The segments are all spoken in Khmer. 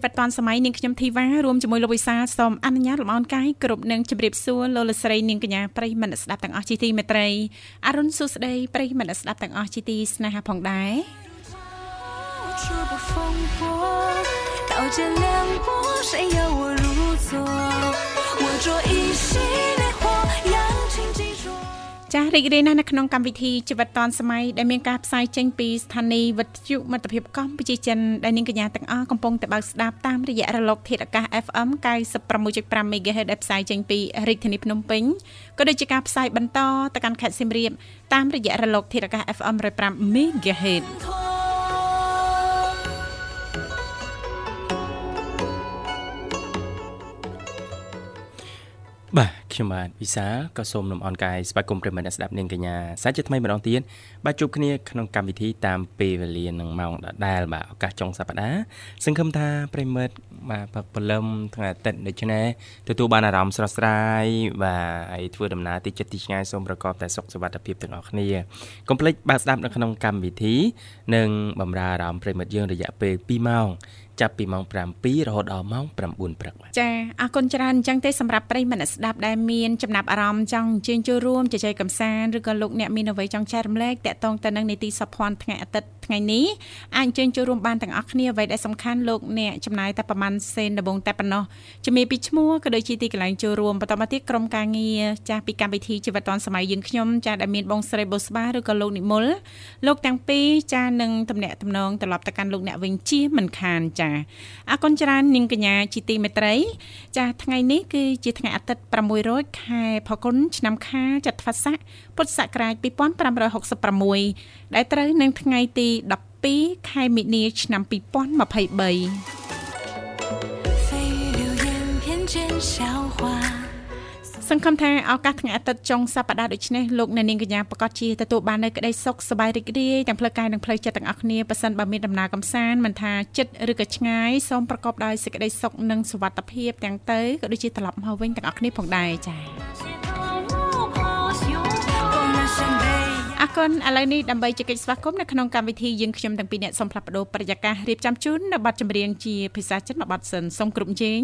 វិធីជីវិតឌွန်សម័យនាងខ្ញុំធីវ៉ារួមជាមួយលោកវិសាលសូមអនុញ្ញាតលំអរកាយគ្រប់នឹងជម្រាបសួរលោកលស្រីនាងកញ្ញាប្រិយមិត្តស្ដាប់ទាំងអស់ជាទីមេត្រីអរុនសុស្ដីប្រិយមិត្តស្ដាប់ទាំងអស់ជាទីស្នេហាផងដែរ到见亮光，谁要我入座？我着一袭。 ចាស់រីករាយណាស់នៅក្នុងកម្មវិធីជីវិតឌွန်សម័យដែលមានការផ្សាយចេញពីស្ថានីយ៍វិទ្យុមិត្តភាពកម្ពុជាចិនដែលនាងកញ្ញាទាំងអស់កំពុងតែបើកស្ដាប់តាមរយៈរលកធាតុអាកាស FM 96.5 MHz ដែលផ្សាយចេញពីរាជធានីភ្នំពេញក៏ដូចជាការផ្សាយបន្តទៅកាន់ខេត្តសៀមរាបតាមរយៈរលកធាតុអាកាស FM 105 MHz បាទខ្ញុំបាទវិសាលក៏សូមលំអរកាយស្វាគមន៍ប្រិមត្តអ្នកស្ដាប់នាងកញ្ញាសាជាថ្មីម្ដងទៀតបាទជួបគ្នាក្នុងកម្មវិធីតាមពេលវេលានឹងម៉ោងដដែលបាទឱកាសចុងសប្ដាហ៍សង្ឃឹមថាប្រិមត្តបាទព្រលឹមថ្ងៃអាទិត្យដូច្នេះទទួលបានអារម្មណ៍ស្រស់ស្រាយបាទហើយធ្វើដំណើរទីចិត្តទីឆ្ងាយសូមប្រកបតែសុខសុវត្ថិភាពទាំងអស់គ្នាកុំភ្លេចបាទស្ដាប់នៅក្នុងកម្មវិធីនិងបម្រើអារម្មណ៍ប្រិមត្តយើងរយៈពេល2ម៉ោង ចាប់ពីម៉ោង7រហូតដល់ម៉ោង9ព្រឹកចាអរគុណច្រើនអញ្ចឹងទេសម្រាប់ប្រិយមិត្តស្ដាប់ដែលមានចំណាប់អារម្មណ៍ចង់អញ្ជើញចូលរួមជជែកកម្សាន្តឬក៏លោកអ្នកមានអ្វីចង់ចែករំលែកតាក់ទងទៅនឹងនីតិសភ័ណ្ឌថ្ងៃអាទិត្យថ្ងៃនេះអាចអញ្ជើញចូលរួមបានទាំងអស់គ្នាអ្វីដែលសំខាន់លោកអ្នកចំណាយតែប្រហែលសេនដំបងតែប៉ុណ្ណោះជំរាបពីឈ្មោះក៏ដូចជាទីកន្លែងចូលរួមបន្តមកទៀតក្រុមការងារចាស់ពីកម្មវិធីជីវិតឌွန်សម័យយើងខ្ញុំចាស់ដែលមានបងស្រីបុស្បាឬក៏លោកនិមលលោកទាំងពីរចាស់នឹងតំណាក់តំណងត្រឡប់ទៅកាន់លោកអ្នកវិញជាមិនខានចាស់អរគុណច្រើននាងកញ្ញាជាទីមេត្រី ចាស់ថ្ងៃនេះគឺជាថ្ងៃអាទិត្យ600ខែផល្គុនឆ្នាំខាលចត្វាស័ក ពុទ្ធសករាជ2566ដែលត្រូវនឹងថ្ងៃទី12ខែមិនិនាឆ្នាំ2023សង្ឃឹមថាឱកាសថ្ងៃអាទិត្យចុងសប្តាហ៍ដូចនេះលោកអ្នកនាងកញ្ញាប្រកាសជាទទួលបាននូវក្តីសុខសប្បាយរីករាយទាំងផ្លូវកាយនិងផ្លូវចិត្តទាំងអស់គ្នាប៉ះសិនបើមានដំណើរកំសាន្តមិនថាចិត្តឬក៏ឆ្ងាយសូមប្រកបដោយសេចក្តីសុខនិងសុវត្ថិភាពទាំងទៅក៏ដូចជាត្រឡប់មកវិញទាំងអស់គ្នាផងដែរចា៎ អរគុណឥឡូវនេះដើម្បីជែកស្វាគមន៍នៅក្នុងកម្មវិធីយើងខ្ញុំទាំងពីរអ្នកសូមផ្លាស់ប្ដូរប្រយាកររៀបចំជូននៅប័ណ្ណចម្រៀងជាភាសាចិនមួយប័ណ្ណសិនសូមគ្រប់ជេង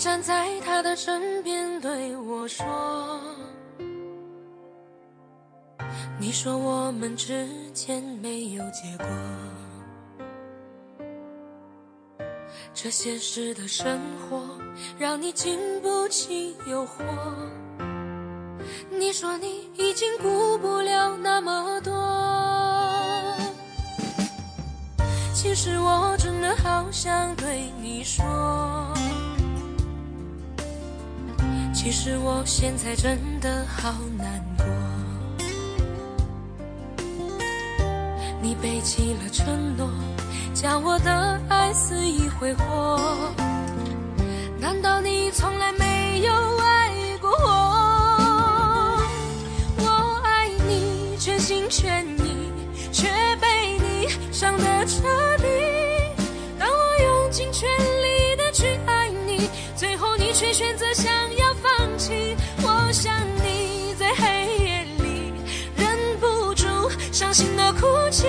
站在他的身边对我说：“你说我们之间没有结果，这现实的生活让你经不起诱惑。你说你已经顾不了那么多，其实我真的好想对你说。”其实我现在真的好难过，你背弃了承诺，将我的爱肆意挥霍，难道你从来没有爱过我？我爱你全心全意，却被你伤得彻底。当我用尽全力的去爱你，最后你却选择相依。我想你在黑夜里忍不住伤心的哭泣。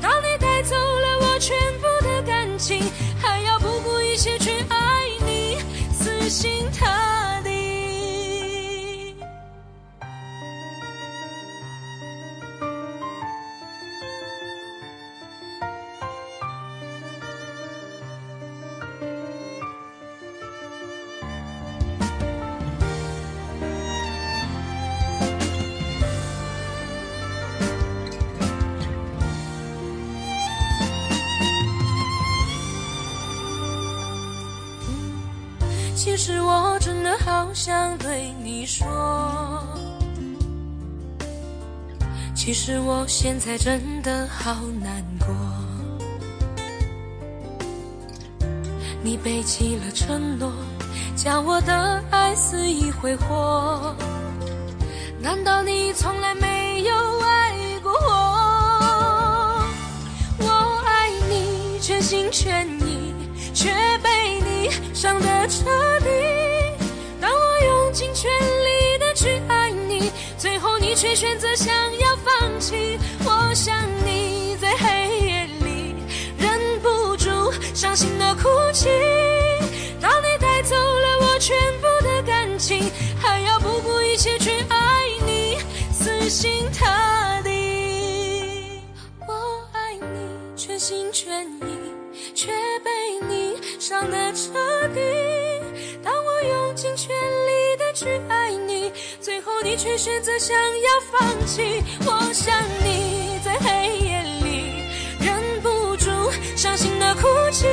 当你带走了我全部的感情，还要不顾一切去爱你，死心塌好想对你说，其实我现在真的好难过。你背弃了承诺，将我的爱肆意挥霍。难道你从来没有爱过我？我爱你，全心全意，却被你伤得彻底。尽全力的去爱你，最后你却选择想要放弃。我想你在黑夜里忍不住伤心的哭泣。当你带走了我全部的感情，还要不顾一切去爱你，死心塌地。我爱你，全心全意，却被你伤得彻底。当我用尽全力去爱你，最后你却选择想要放弃。我想你在黑夜里忍不住伤心的哭泣。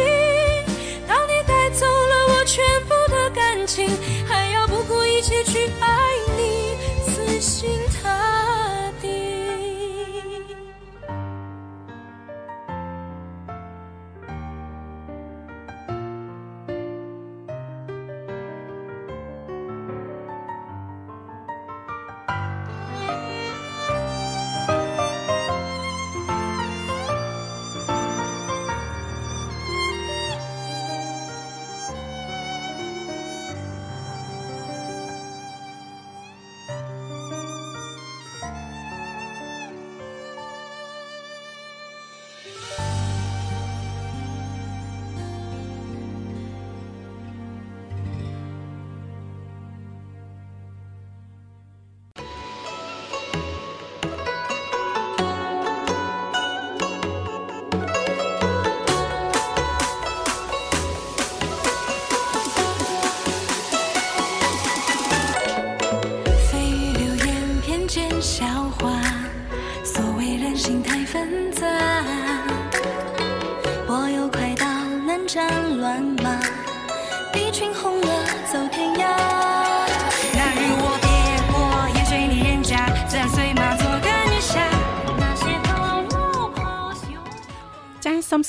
当你带走了我全部的感情，还要不顾一切去爱你，死心塌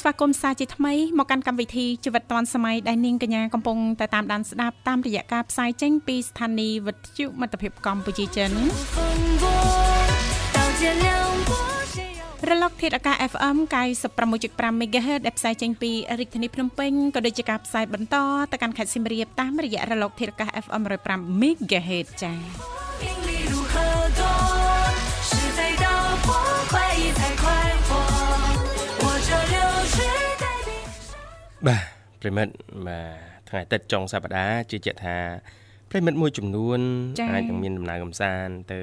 ស្វាគមន៍សាជាថ្មីមកកាន់កម្មវិធីជីវិតឌွန်សម័យដែលនាងកញ្ញាកំពុងតែតាមដានស្ដាប់តាមរយៈការផ្សាយចេញពីស្ថានីយ៍វិទ្យុមិត្តភាពកម្ពុជាចិនរលកធាតុអាកាស FM 96.5 MHz ដែលផ្សាយចេញពីរាជធានីភ្នំពេញក៏ដូចជាការផ្សាយបន្តទៅកាន់ខេត្តសៀមរាបតាមរយៈរលកធាតុអាកាស FM 105 MHz ចា៎ បាទប្រិមិត្តបាទថ្ងៃអាទិត្យចុងសប្តាហ៍ជឿជាក់ថាប្រិមិត្តមួយចំនួនចា៎អាចនឹងមានដំណើរកំសាន្តទៅ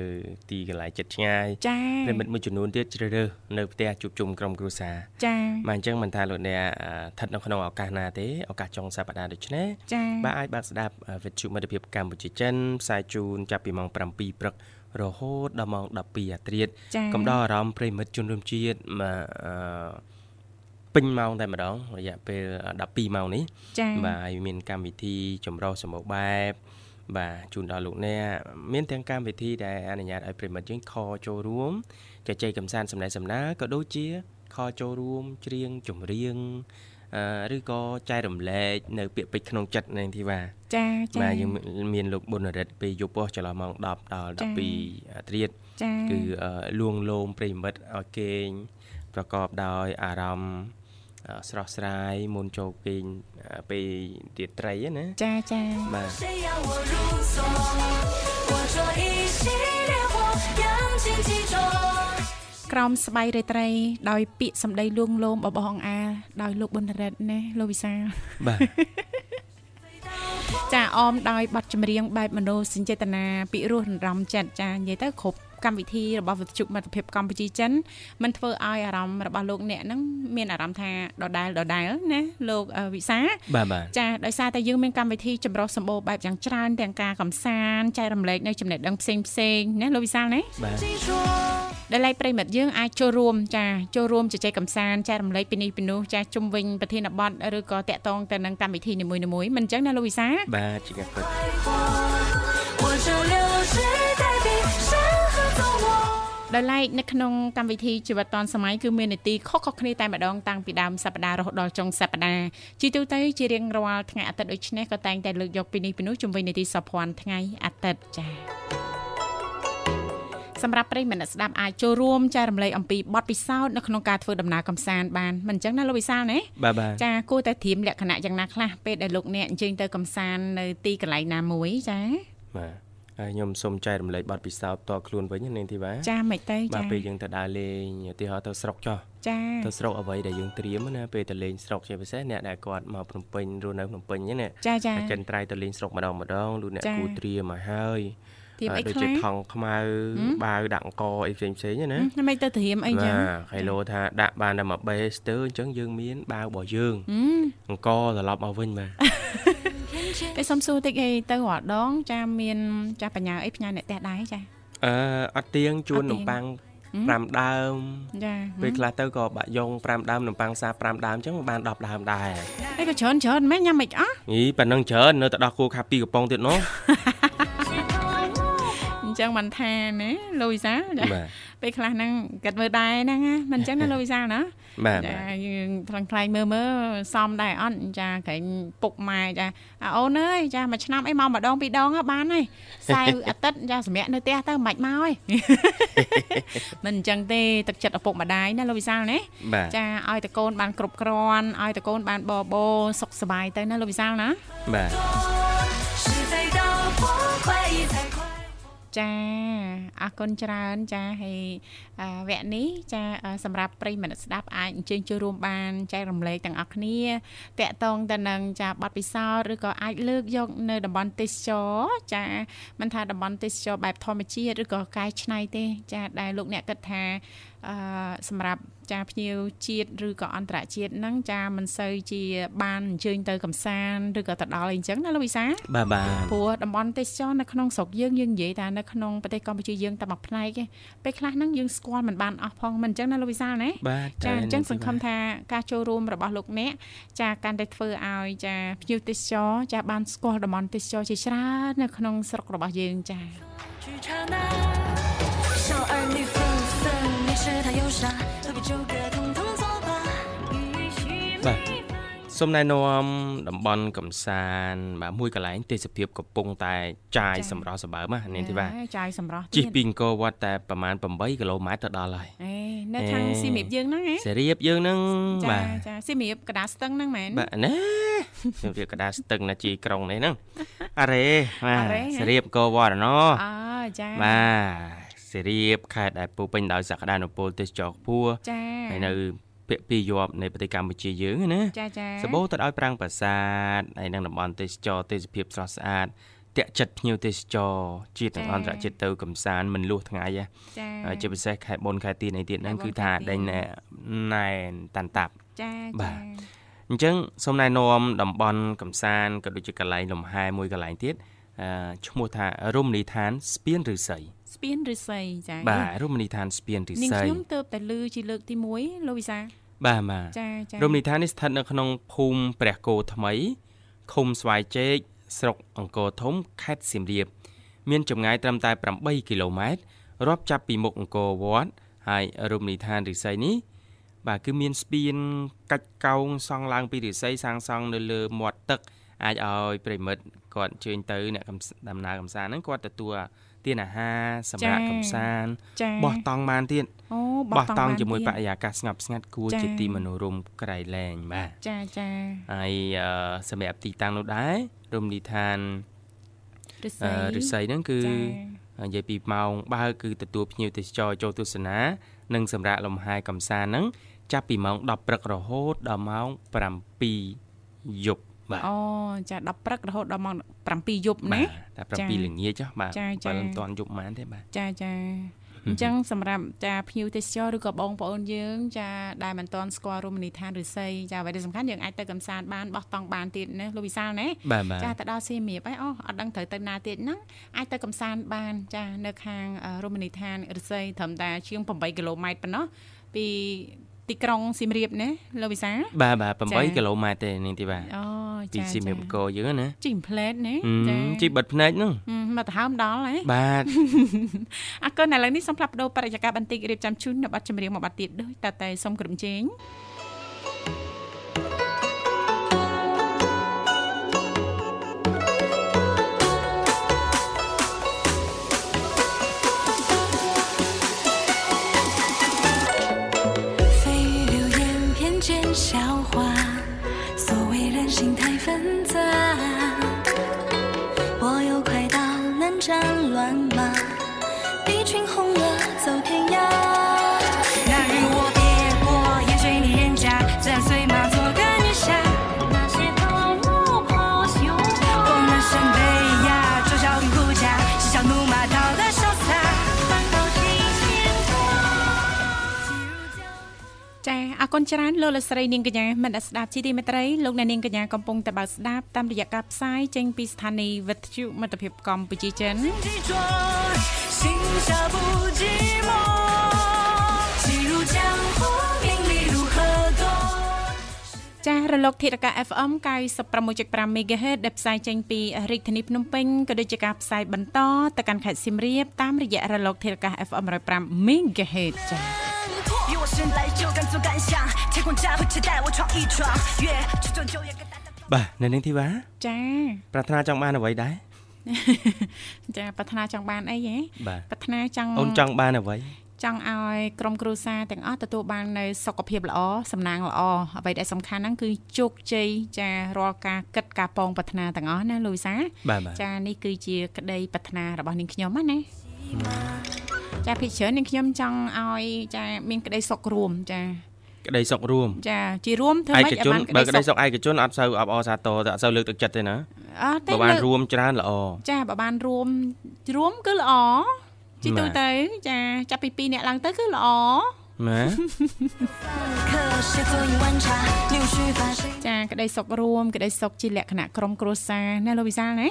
ទីកន្លែងចិត្តឆ្ងាយចាប្រិមិត្តមួយចំនួនទៀតជ្រើសរើសនៅផ្ទះជួបជុំក្រុមគ្រួសារចាបាទអញ្ចឹងមិនថាលោកអ្នកអឺស្ថិតនៅក្នុងឱកាសណាទេឱកាសចុងសប្តាហ៍ដូចនេះចាបាទអាចបើកស្ដាប់អឺវិទ្យុមិត្តភាពកម្ពុជាចិនផ្សាយជូនចាប់ពីម៉ោង7ព្រឹករហូតដល់ម៉ោង12អាធ្រាត្រចាកំដរអារម្មណ៍ប្រិមិត្តជនរួមជាតិមកអឺ ពេញម៉ោងតែម្ដងរយៈពេល12ម៉ោងនេះចាបាទហើយមានកម្មវិធីចម្រុះសម្បូរបែបបាទជូនដល់លោកអ្នកមានទាំងកម្មវិធីដែលអនុញ្ញាតឲ្យប្រិមិត្តយើងខចូលរួមចែកចែកកំសាន្តសម្ដែងសម្ដាលក៏ដូចជា ខចូលរួមច្រៀងចម្រៀងអឺឬក៏ចែករំលែកនៅពាក្យពេចន៍ក្នុងចិត្តនាងធីវ៉ាចាចាបាទយើងមានលោកប៊ុនរិទ្ធពេលយប់ពោះចន្លោះម៉ោង10ដល់ចា៎12អាត្រៀតចាគឺអឺលួងលោមប្រិមិត្តឲ្យគេង ប្រកបដោយអារម្មណ៍ស្រស់ស្រាយមុនចូលគេងពេលរាត្រីណាចាចាបាទក្រោមស្បៃរាត្រីដោយពាក្យសម្ដីលួងលោមបបងអាដោយលោកប៊ុនរិទ្ធណាលោកវិសាបាទចាអមដោយបទចម្រៀងបែបមនោសញ្ចេតនាពីរោះរំរំចិត្តចានិយាយទៅគ្រប់ កម្មវិធីរបស់វិទ្យុមិត្តភាពកម្ពុជាចិនมันធ្វើឲ្យអារម្មណ៍របស់លោកអ្នកហ្នឹងមានអារម្មណ៍ថាដដែលដដែលណាលោកវិសាចាដោយសារតែយើងមានកម្មវិធីចម្រុះសម្បូរបែបយ៉ាងច្រើនទាំងការកំសាន្តចែករំលែកនៅចំណេះដឹងផ្សេងផ្សេងណាលោកវិសាណាបាទដែលឡៃប្រិមិត្តយើងអាចចូលរួមចាចូលរួមជជែកកំសាន្តចែករំលែកពីនេះពីនោះចាជុំវិញប្រធានបទឬក៏តាក់ទងទៅនឹងកម្មវិធីនីមួយៗមិនអញ្ចឹងណាលោកវិសាបាទជាការពិត ដោយឡែកនៅក្នុងកម្មវិធីជីវិតឌွန်សម័យគឺមាននីតិខុសៗគ្នាតែម្ដងតាំងពីដើមសប្ដាហ៍រហូតដល់ចុងសប្ដាហ៍ជាទូទៅជារៀងរាល់ថ្ងៃអាទិត្យដូចនេះក៏តែងតែលើកយកពីនេះពីនោះជំវិញនីតិសភ័ណ្ឌថ្ងៃអាទិត្យចា៎សម្រាប់ប្រិយមិត្តស្ដាប់អាចចូលរួមចែករំលែកអំពីបទពិសោធន៍នៅក្នុងការធ្វើដំណើរកំសាន្តបានមិនអញ្ចឹងណាលោកវិសាលណាបាទបាទចាគួរតែត្រៀមលក្ខណៈយ៉ាងណាខ្លះពេលដែលលោកអ្នកអញ្ជើញទៅកំសាន្តនៅទីកន្លែងណាមួយចាបាទ ហើយខ្ញុំសូមចែករំលែកបទពិសោធន៍តខ្លួនវិញនាងធីវ៉ាចាមិនទេចាបាទពេលយើងទៅដើរលេងឧទាហរណ៍ទៅស្រុកចោះចាទៅស្រុកអ្វីដែលយើងត្រៀមណាពេលទៅលេងស្រុកជាពិសេសអ្នកដែលគាត់មកភ្នំពេញរស់នៅភ្នំពេញហ្នឹងណាចាចាចិនត្រៃទៅលេងស្រុកម្ដងម្ដងលោកអ្នកគូត្រៀមមកហើយត្រៀមអីខ្លះដូចជាថង់ខ្មៅបាវដាក់អង្គអីផ្សេងផ្សេងណាមិនទៅត្រៀមអីចឹងបាទហៃឡូថាដាក់បានតែមួយបេស្ទើអញ្ចឹងយើងមានបាវរបស់យើងអង្គត្រឡប់មកវិញបាទ តែសុំសួរតិចអីទៅរដង ចាមានចាបញ្ញាអីផ្ញើអ្នកផ្ទះដែរចាអឺអត់ទៀងជួននំប៉័ង5ដើមចាពេលខ្លះទៅក៏បាក់យ៉ង5ដើមនំប៉័ងសា5ដើមអញ្ចឹងបាន10ដើមដែរអីក៏ច្រើនច្រើនមែនញ៉ាំមិនអស់យីប៉ណ្ណឹងច្រើននៅតែដោះគោខាពីកំប៉ុងទៀតនោះ ចឹងមិនថាណាលូវីសាពេលខ្លះហ្នឹងគិតមើលដែរហ្នឹងមិនចឹងណាលូវីសាណាបាទចាយើងខ្លាំងខ្លាយមើលមើលសមដែរអត់ចាក្រែងពុកម៉ែចាអូនអើយចាមួយឆ្នាំអីមកម្ដងពីរដងបានហើយសៅអាទិត្យចាសម្រាប់នៅផ្ទះទៅមិនមកហើយមិនអញ្ចឹងទេទឹកចិត្តឪពុកម្ដាយណាលោកវិសាលណាចាឲ្យតកូនបានគ្រប់គ្រាន់ឲ្យតកូនបានបបោសុខសប្បាយទៅណាលោកវិសាលណាបាទ ចាអរគុណច្រើនចាហើយវគ្គនេះចាសម្រាប់ប្រិយមិត្តស្ដាប់អាចអញ្ជើញចូលរួមបានចែករំលែកទាំងអស់គ្នាតកតងទៅនឹងចាប័ណ្ណពិសោធន៍ឬក៏អាចលើកយកនៅតំបន់ទេសចរចាមិនថាតំបន់ទេសចរបែបធម្មជាតិឬក៏កែច្នៃទេ ចាដែលលោកអ្នកគិតថាអឺសម្រាប់ចាភ្ញៀវជាតិឬក៏អន្តរជាតិហ្នឹងចាមិនសូវជាបានអញ្ជើញទៅកំសាន្តឬក៏ទៅដល់អីចឹងណាលោកវិសាបាទបាទព្រោះតំបន់ទេសចរនៅក្នុងស្រុកយើងយើងនិយាយថានៅក្នុងប្រទេសកម្ពុជាយើងតែមួយផ្នែកឯងពេលខ្លះហ្នឹងយើងស្គាល់មិនបានអស់ផងមិនអញ្ចឹងណាលោកវិសាណាចាអញ្ចឹងសង្ឃឹមថាការចូលរួមរបស់លោកអ្នកចាកាន់តែធ្វើឲ្យចាភ្ញៀវទេសចរចាបានស្គាល់តំបន់ទេសចរជាច្រើននៅក្នុងស្រុករបស់យើងចា បាទសូមណែនាំតំបន់កំសាន្តបាទមួយកន្លែងទេសភាពកំពុងតែចាយសម្រស់សម្បើមណានាងធីវ៉ាចាយសម្រស់ជិះពីអង្គរវត្តតែប្រហែល8គីឡូម៉ែត្រទៅដល់ហើយអេនៅខាងសៀមរាបយើងហ្នឹងហ៎សៀមរាបយើងហ្នឹងបាទចាសៀមរាបកដាស្ទឹងហ្នឹងមែនបាទណាសៀមរាបកដាស្ទឹងណាជីក្រុងនេះហ្នឹងអរេបាទសៀមរាបអង្គរវត្តណោអចាបាទ សៀមរាបខេត្តដែលពោពេញដោយសក្តានុពលទេសចរខ្ពស់ចាហើយនៅពាក់ពីយប់នៃប្រទេសកម្ពុជាយើងណាចាចាសបោទៅឲ្យប្រាំងប្រាសាទហើយនឹងតំបន់ទេសចរទេសភាពស្រស់ស្អាតតាក់ចិត្តភ្ញៀវទេសចរជាតិទាំងអន្តរជាតិទៅកំសាន្តមិនលួសថ្ងៃចាជាពិសេសខែបុណ្យខែទីនៃទៀតហ្នឹងគឺថាដេញណែនតាន់តាប់ចាបាទអញ្ចឹងសូមណែនាំតំបន់កំសាន្តក៏ដូចជាកន្លែងលំហែមួយកន្លែងទៀតឈ្មោះថារមណីយដ្ឋានស្ពានឫស្សី ស្ពានឫស្សីចាបាទរមណីយដ្ឋានស្ពានឫស្សីខ្ញុំទៅតែលឺជាលើកទី1លោកវិសាបាទបាទចាចារមណីយដ្ឋាននេះស្ថិតនៅក្នុងភូមិព្រះគោថ្មីឃុំស្វាយជែកស្រុកអង្គរធំខេត្តសៀមរាប មានចម្ងាយត្រឹមតែ8គីឡូម៉ែត្ររាប់ចាប់ពីមុខអង្គរវត្តហើយរមណីយដ្ឋានឫស្សីនេះបាទគឺមានស្ពានកាច់កោងសង់ឡើងពីឫស្សីសាងសង់នៅលើមាត់ទឹកអាចឲ្យប្រិមិត្តគាត់ជើញទៅអ្នកដំណើរកំសាន្តហ្នឹងគាត់ទទួល ទទានអាហារសម្រាប់កំសាន្តចា៎បោះតង់បានទៀតអូបោះតង់បានជាមួយទៀតបរិយាកាសស្ងប់ស្ងាត់គួរចា៎ជាទីមនោរម្យក្រៃលែងបាទចាចាហើយអឺសម្រាប់ទីតាំងនោះដែររមណីយដ្ឋានឫស្សីអឺរិស័យហ្នឹងគឺចានិយាយពីម៉ោងបើកគឺទទួលភ្ញៀវទេសចរចូលទស្សនា និងសម្រាប់លំហែកំសាន្តហ្នឹងចាប់ពីម៉ោង10ព្រឹករហូតដល់ម៉ោង7យប់ បាទអូចា10ព្រឹករហូតដល់ម៉ោង7យប់បាណាទតែចា៎7ល្ងាចចុះបាទចា៎ចា៎7មិនទាន់យប់ប៉ុន្មានទេបាទចាចាអញ្ចឹងសម្រាប់ចាភ្ញៀវទេសចរឬក៏បងប្អូនយើងចាដែលមិនទាន់ស្គាល់រមណីយដ្ឋានឫស្សីចាអ្វីដែលសំខាន់យើងអាចទៅកំសាន្តបានបោះតង់បានទៀតណាលោកវិសាលណាបាទបាទចាទៅដល់សៀមរាបហើយអូអត់ដឹងត្រូវទៅណាទៀតហ្នឹងអាចទៅកំសាន្តបានចានៅខាងអឺរមណីយដ្ឋានឫស្សីត្រឹមតែជាង8គីឡូម៉ែត្រប៉ុណ្ណោះពី ទីក្រុងសៀមរាបណាលោកវិសាលបាទបាទចា៎8គីឡូម៉ែត្រទេនេះទីបាទអូពីចាសៀមរាបចាកោយើងណាជីងផ្លែតណាហឹមចាជីបិទភ្នែកហ្នឹងហឹមមកទៅហើមដល់ហ៎បាទអរគុណឥឡូវនេះសូមផ្លាប់បដោបរិយាកាសបន្តិចរៀបចំជូននៅប័ណ្ណចម្រៀងមួយប័ណ្ណទៀតដូចតតែសូមក្រុមជេង 笑话。所谓人心太纷杂， អគុណច្រើនលោកលស្រីនាងកញ្ញាមនស្ដាប់ជីទីមេត្រីលោកអ្នកនាងកញ្ញាកំពុងតបស្ដាប់តាមរយៈការផ្សាយចេញពីស្ថានីយ៍វិទ្យុមិត្តភាពកម្ពុជាចិនចាស់រលកធារកា FM 96.5 MHz ដែលផ្សាយចេញពីរាជធានីភ្នំពេញក៏ដូចជាការផ្សាយបន្តទៅកាន់ខេត្តសៀមរាបតាមរយៈរលកធារកា FM 105 MHz ចាស់ 我生来就敢做敢想，天空加会期待我闯一闯，越去做就越跟大家。 បាទនៅនឹងធីវ៉ា ចា ប្រាថ្នាចង់បានអ្វីដែរ ចាប្រាថ្នាចង់បានអីហ៎ បាទ ប្រាថ្នាចង់ អូនចង់បានអ្វី ចង់ឲ្យក្រុមគ្រួសារទាំងអស់ទទួលបាននៅសុខភាពល្អសំណាងល្អអ្វីដែលសំខាន់ហ្នឹងគឺជោគជ័យចារាល់ការគិតការពងប្រាថ្នាទាំងអស់ណាលូវីសា បាទបាទ ចានេះគឺជាក្តីប្រាថ្នារបស់នាងខ្ញុំហ្នឹងណា ចាភិកច្រើននាងខ្ញុំចង់ឲ្យចាមានក្តីសុខរួមចាក្តីសុខរួមចាជារួមធ្វើឯម៉េចកឲ្យជនបានបើក្ក្តីតីសុសុខខឯកជនអត់សូវអបអរសាទរតែអត់សូវលើកទឹកចិត្តទេណាអត់ទេបើបានលើករួមច្រើនល្អចាបើបានរួមរួមគឺល្អជីទូបាទទៅចាចាប់ពី2អ្នកឡើងទៅគឺល្អ ណាចាក្តីសុខរួមក្តីសុខជាលក្ខណៈក្រុមគ្រួសារណាលោកវិសាលណា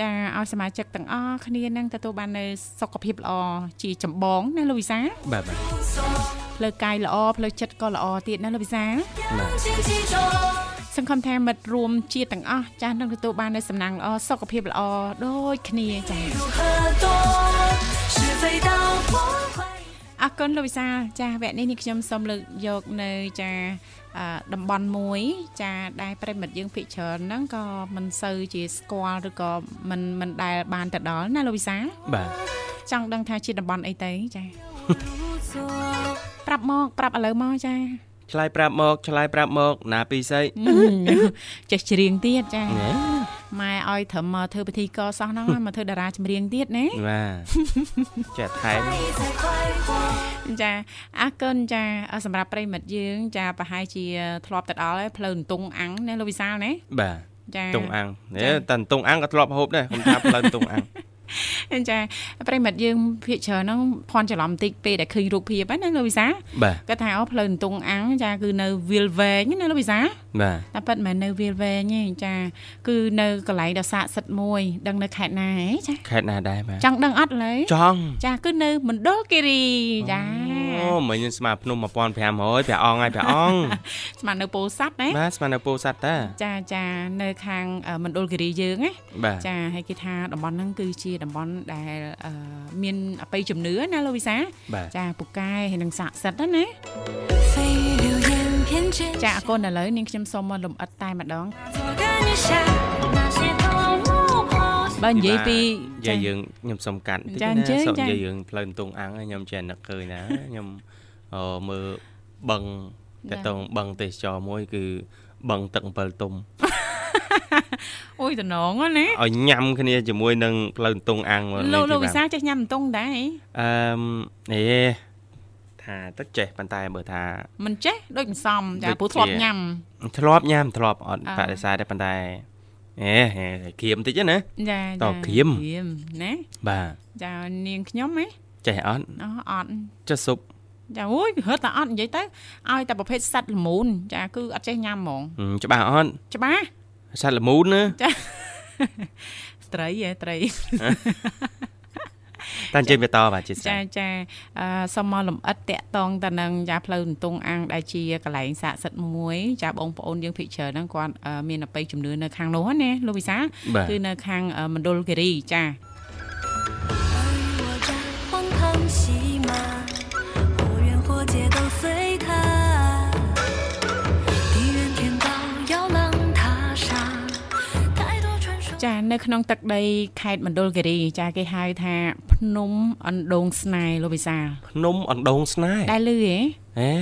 ចាឲ្យសមាជិកទាំងអស់គ្នានឹងទទួលបាននូវសុខភាពល្អជាចម្បងណាលោកវិសាលបាទបាទផ្លូវកាយល្អផ្លូវចិត្តក៏ល្អទៀតណាលោកវិសាលបាទសង្ឃឹមថាមិត្តរួមជាតិទាំងអស់ចាស់នឹងទទួលបាននូវសំណាងល្អសុខភាពល្អដូចគ្នាចា៎ អរគុណលោកវិសាលចាវគ្គនេះនេះខ្ញុំសូមលើកយកនៅចាអឺតំបន់មួយ ចាដែលប្រិមិត្តយើងភិកច្រើនហ្នឹងក៏មិនសូវជាស្គាល់ឬក៏មិនមិនដែលបានទៅដល់ណាលោកវិសាលបាទចង់ដឹងថាជាតំបន់អីទៅចា无作。ប្រាប់មកប្រាប់ឥឡូវមកចាឆ្លើយប្រាប់មកឆ្លើយប្រាប់មក ណាពីស្អីចេះច្រៀងទៀតចាណែ ម៉ែឲ្យត្រឹមមកធ្វើពិធីកសោះហ្នឹងមកធ្វើតារាចម្រៀងទៀតណាបាទចាថែមចាអរគុណចាសម្រាប់ប្រិមិត្តយើង ចាប្រហែលជាធ្លាប់ទៅដល់ហើយផ្លូវន្ទង់អាំងណាលោកវិសាលណាបាទចាតុងអាំងនេះតែតុងអាំងក៏ធ្លាប់ហូបដែរខ្ញុំថាផ្លូវតុងអាំង ចាប្រិមិត្តយើងភាកច្រើនហ្នឹងភ័ន្តច្រឡំតិចពេលដែលឃើញរូបភាពហ្នឹងណាលោកវិសាបាទគាត់ថាអូផ្លូវអន្ទង់អាំងចាគឺនៅវាលវែងណាលោកវិសាបាទតែប៉ិតមិនមែននៅវាលវែងទេចាគឺនៅកន្លែងដ៏ស័ក្តិសិទ្ធិមួយ ដឹងនៅខេត្តណាហ៎ចាខេត្តណាដែរបាទចង់ដឹងអត់ឡើយចង់ចាគឺនៅមណ្ឌលគិរីចាអូមិញខ្ញុំស្មើភ្នំ1500ព្រះអង្គហើយព្រះអង្គស្មាននៅពោធិ៍សាត់ណាបាទស្មើនៅពោធិ៍សាត់តាចាចានៅខាងអឺមណ្ឌលគិរីយើងណាបាទចាហើយគេថាតំបន់ហ្នឹងគឺជាតំបន់ដែលមានអបិយជំនឿណាលោកវិសាចាពូកែហើយនឹងស័ក្តិសិទ្ធណាចាអរគុណឥឡូវនាងខ្ញុំសូមមកលំអិតតែម្ដងបើនិយាយពីយាយយើងខ្ញុំសុំកាត់តិចណាសុំយាយយើងផ្លូវតុងអាំងខ្ញុំចេះនឹកឃើញណាខ្ញុំមើលបឹងតតងបឹងទេសចរមួយគឺបឹងទឹក7ទុំ អូយតំណងណាឲ្យញ៉ាំគ្នាជាមួយនឹងផ្លូវតុងអាំងមកលោកលោកទីវិសាចេះញ៉ាំតុងដែរអឺមអេថាទឹកចេះប៉ុន្តែបើថាមិនចេះដូចមិនសមចាដូចព្រោះធ្លាប់ជាញ៉ាំធ្លាប់ញ៉ាំធ្លាប់អត់អ่าបដិសេធទេប៉ុន្តែអេហេក្រៀមតិចណាចាតចាក្រៀមក្រៀមណាបាទចានាងខ្ញុំហ៎ចេះអត់អអត់ចុះស៊ុបចាអូយរត់តែអត់និយាយទៅឲ្យតែប្រភេទសត្វល្មូនចាគឺអត់ចេះញ៉ាំហ្មងហឹមច្បាស់អត់ច្បាស់ សត្វល្មូនណាត្រីហ៎ត្រីតានិយាយវាតបាទជាស្ចារីចាអឺសូមមកលំអិតតាក់តងតនឹងចាផ្លូវទងអាំងដែលជាកន្លែងស័ក្តិសិទ្ធិមួយចាបងប្អូនយើងភិកច្រើនហ្នឹងគាត់អឺមានអបិយជំនឿនៅខាងនោះណាលោកវិសាបាទគឺនៅខាងអឺមណ្ឌលគិរីចា ចានៅក្នុងទឹកដីខេត្តមណ្ឌលគិរីចាគេហៅថាភ្នំអណ្ដូងស្នេហ៍លោកវិសាភ្នំអណ្ដូងស្នេហ៍ដែលលឺហ៎ហេ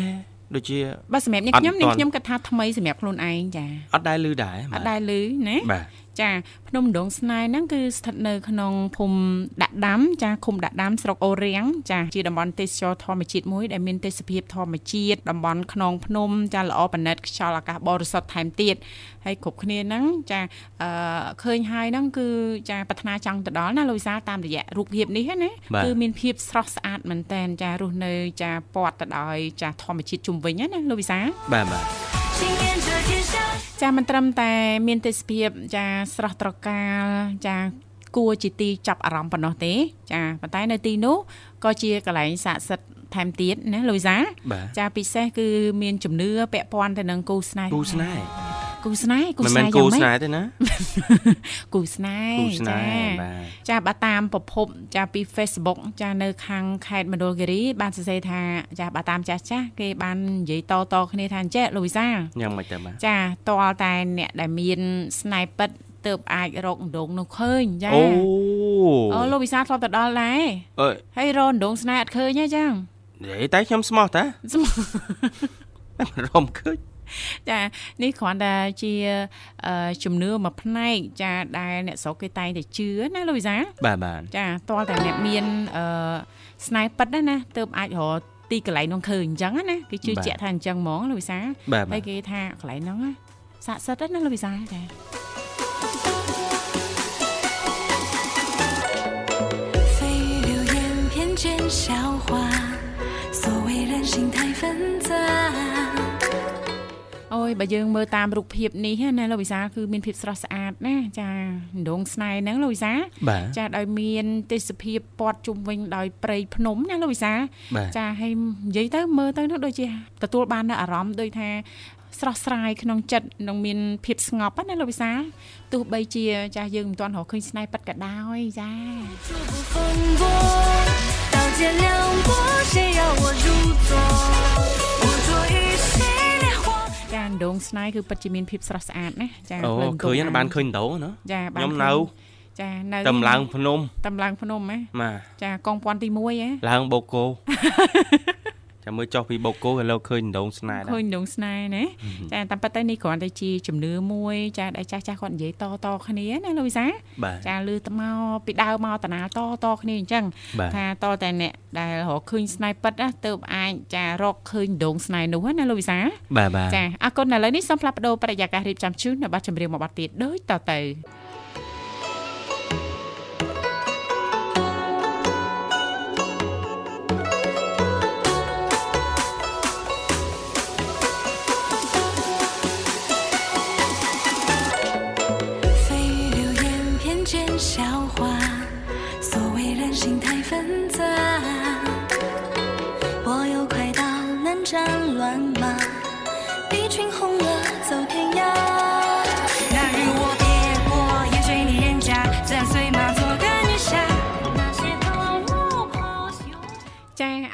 ដូចជាបើសម្រាប់នាងអត់ខ្ញុំនាងទាន់ខ្ញុំគិតថាថ្មីសម្រាប់ខ្លួនឯងចាអត់ដែលឮដែរអត់ដែលលឺណាបាទចាភ្នំដងស្នែហ្នឹងគឺស្ថិតនៅក្នុងភូមិដាក់ដាំចាឃុំដាក់ដាំស្រុកអូរៀងចាជាតំបន់ទេសចរធម្មជាតិមួយដែលមានទេសភាពធម្មជាតិតំបន់ខ្នងភ្នំចាល្អប្រណិតខ្យល់អាកាសបរិសុទ្ធថែមទៀតហើយគ្រប់គ្នាហ្នឹងចាអឺឃើញហើយហ្នឹងគឺចាប្រាថ្នាចង់ទៅដល់ណាលោកវិសាលតាមរយៈរូបភាពនេះណាគឺមានភាពស្រស់ស្អាតមែនតែនចារស់នៅ ចាពាត់ទៅដោយចាធម្មជាតិជុំវិញណាលោកវិសាលបាទបាទ ចាមិនត្រឹមតែមានទេសភាពចាស្រស់ត្រកាលចាគួរជាទីចាប់អារម្មណ៍ប៉ុណ្ណោះទេ ចាប៉ុន្តែនៅទីនោះក៏ជាកន្លែងស័ក្តិសិទ្ធិថែមទៀតណាលូយសាបាទចាពិសេសគឺមានជំនឿពាក់ព័ន្ធទៅនឹងគូស្នេហ៍គូស្នេហ៍ គូស្នេហ៍គូមិនស្មែនេនហ៍គូយ៉ាងម៉េស្នេចហ៍ទេណាគូស្នេហ៍គូស្នេហ៍ចាបាទចាបើតាមប្រភពចាពី Facebook ចានៅខាងខេត្តមណ្ឌលគិរីបានសរសេរថាចាបើតាមចាស់ចាស់គេបាននិយាយតតគ្នាថាអញ្ចេះលូយសាយ៉ាងម៉េចទៅបាទចាតលតែអ្នកដែលមានស្នេហ៍ពិតទើបអាចរកដងនោះឃើញចាអូអូលោកវិសាលធ្លាប់ទៅដល់ដែរអើយហើយរកដងស្នេហ៍អត់ឃើញទេចឹងនិយាយតែខ្ញុំស្មោះតារំឃើញ ចានេះគ្រាន់តែជាអឺជំនឿមួយផ្នែកចាដែលអ្នកស្រុកគេតែងតែជឿណាលោកវិសាល បាទបាទ ចាតលតែអ្នកមានអឺស្នេហ៍ពិតណាណាទើបអាចរកទីកន្លែងនោះឃើញអញ្ចឹងណាគេជឿជាក់ថាអញ្ចឹងហ្មងលោកវិសាល បាទបា ហើ ទ យគេថាកន្លែងហ្នឹងណាស័ក្តិសិទ្ធិណាលោកវិសាលចា 蜚语流言偏见笑话，所谓人心太纷杂。 អូយបើយើងមើលតាមរូបភាពនេះណាលោកវិសាលគឺមានភាពស្រស់ស្អាតណាចាដងស្នេហ៍ហ្នឹងលោកវិសាល បាទ ចាដោយមានទេសភាពព័ទ្ធជុំវិញដោយព្រៃភ្នំណាលោកវិសាល បាទ ចាហើយនិយាយទៅមើលទៅនោះដូចជាទទួលបាននូវអារម្មណ៍ដូចថាស្រស់ស្រាយក្នុងចិត្តនិងមានភាពស្ងប់ណាលោកវិសាលទោះបីជាចាយើងមិនទាន់រកឃើញស្នេហ៍ពិតក៏ដោយចា 触不风波，刀剑两拨，谁要我入座？我着与谁烈火？ ចាដងស្នេហ៍គឺពិតជាមានភាពស្រស់ស្អាតណាចាអូភ្លើងឃើញទង់ណាបានឃើញដងណាចាបានខ្ញុំឃើនៅញចានៅតំឡើងភ្នំតំឡើងភ្នំណាបាទចាកងពាន់ទី1ហ៎ឡើងបូកគោ ចាំមើលចុះពីបូកគោឥឡូវឃើញដងស្នេហ៍ដែរឃើញដងស្នេហ៍ណាចាតាមពិតទៅនេះគ្រាន់តែជាជំនឿមួយចាដែលចាស់ចាស់ៗគាត់និយាយតតគ្នាណាលោកវិសាបាទចាលឺទៅមកពីដើមមកតាណាតតគ្នាអញ្ចឹងបាទថាតតែអ្នកដែលរកឃើញស្នេហ៍ពិតណាទៅអាចចារកឃើញដងស្នេហ៍នោះណាលោកវិសាបាទបាទចាអរគុណឥឡូវនេះសូមផ្លាស់ប្ដូរបរិយាកាសរៀបចំជូននៅប័ណ្ណចម្រៀងមួយប័ណ្ណទៀតដូចតទៅ